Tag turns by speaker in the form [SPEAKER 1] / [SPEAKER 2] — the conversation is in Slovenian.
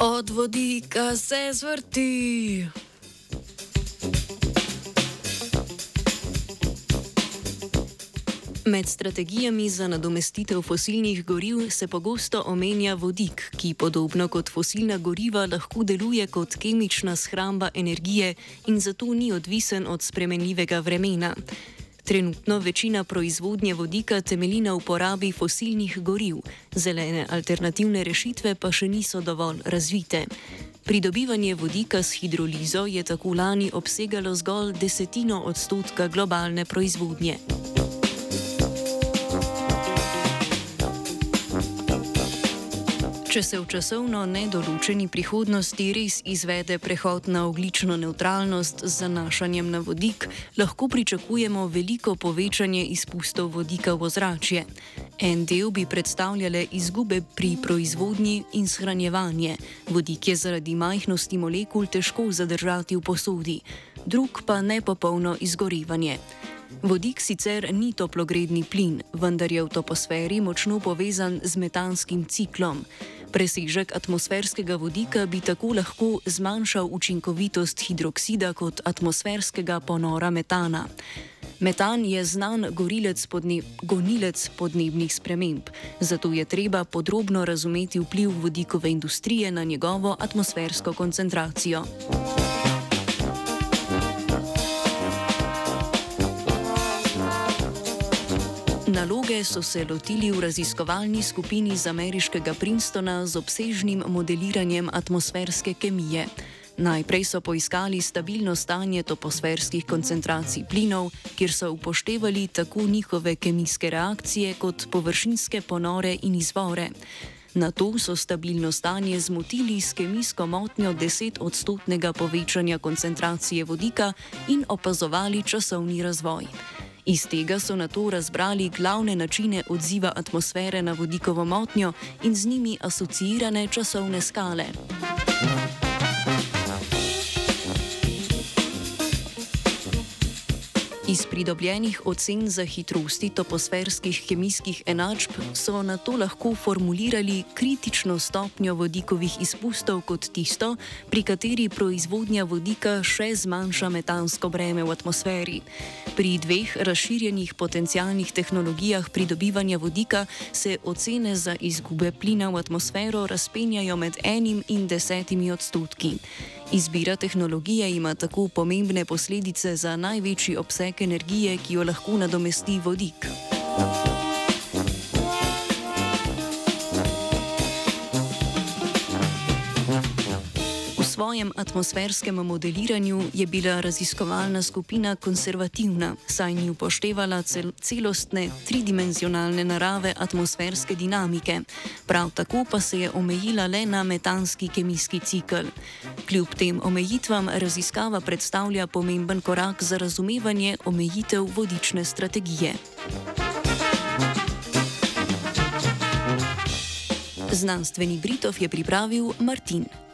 [SPEAKER 1] Od vodika se zvrti. Med strategijami za nadomestitev fosilnih goriv se pogosto omenja vodik, ki podobno kot fosilna goriva lahko deluje kot kemična shramba energije in zato ni odvisen od spremenljivega vremena. Trenutno večina proizvodnje vodika temelji na uporabi fosilnih goriv, zelene alternativne rešitve pa še niso dovolj razvite. Pridobivanje vodika s hidrolizo je tako lani obsegalo zgolj desetino odstotka globalne proizvodnje. Če se v časovno nedoločeni prihodnosti res izvede prehod na oglično neutralnost z zanašanjem na vodik, lahko pričakujemo veliko povečanje izpustov vodika v ozračje. En del bi predstavljale izgube pri proizvodnji in shranjevanju. Vodik je zaradi majhnosti molekul težko zadržati v posodi, drug pa nepopolno izgorevanje. Vodik sicer ni toplogredni plin, vendar je v toposferi močno povezan z metanskim ciklom. Presežek atmosferskega vodika bi tako lahko zmanjšal učinkovitost hidroksida kot atmosferskega ponora metana. Metan je znan podneb gonilec podnebnih sprememb, zato je treba podrobno razumeti vpliv vodikove industrije na njegovo atmosfersko koncentracijo. Naloge so se lotili v raziskovalni skupini z ameriškega Princetona z obsežnim modeliranjem atmosferske kemije. Najprej so poiskali stabilno stanje toposferskih koncentracij plinov, kjer so upoštevali tako njihove kemijske reakcije kot površinske ponore in izvore. Na to so stabilno stanje zmotili s kemijsko motnjo 10-odstotnega povečanja koncentracije vodika in opazovali časovni razvoj. Iz tega so na to razbrali glavne načine odziva atmosfere na vodikovo motnjo in z njimi asociirane časovne skale. Iz pridobljenih ocen za hitrosti toposferskih kemijskih enačb so na to lahko formulirali kritično stopnjo vodikovih izpustov kot tisto, pri kateri proizvodnja vodika še zmanjša metansko breme v atmosferi. Pri dveh razširjenih potencialnih tehnologijah pridobivanja vodika se ocene za izgube plina v atmosfero razpenjajo med enim in desetimi odstotki. Izbira tehnologije ima tako pomembne posledice za največji obseg energije, ki jo lahko nadomesti vodik. Svojem atmosferskem modeliranju je bila raziskovalna skupina konservativna, saj ni upoštevala cel celostne tridimenzionalne narave atmosferske dinamike. Prav tako pa se je omejila le na metanski kemijski cikl. Kljub tem omejitvam raziskava predstavlja pomemben korak za razumevanje omejitev vodične strategije. Znanstveni Britov je pripravil Martin.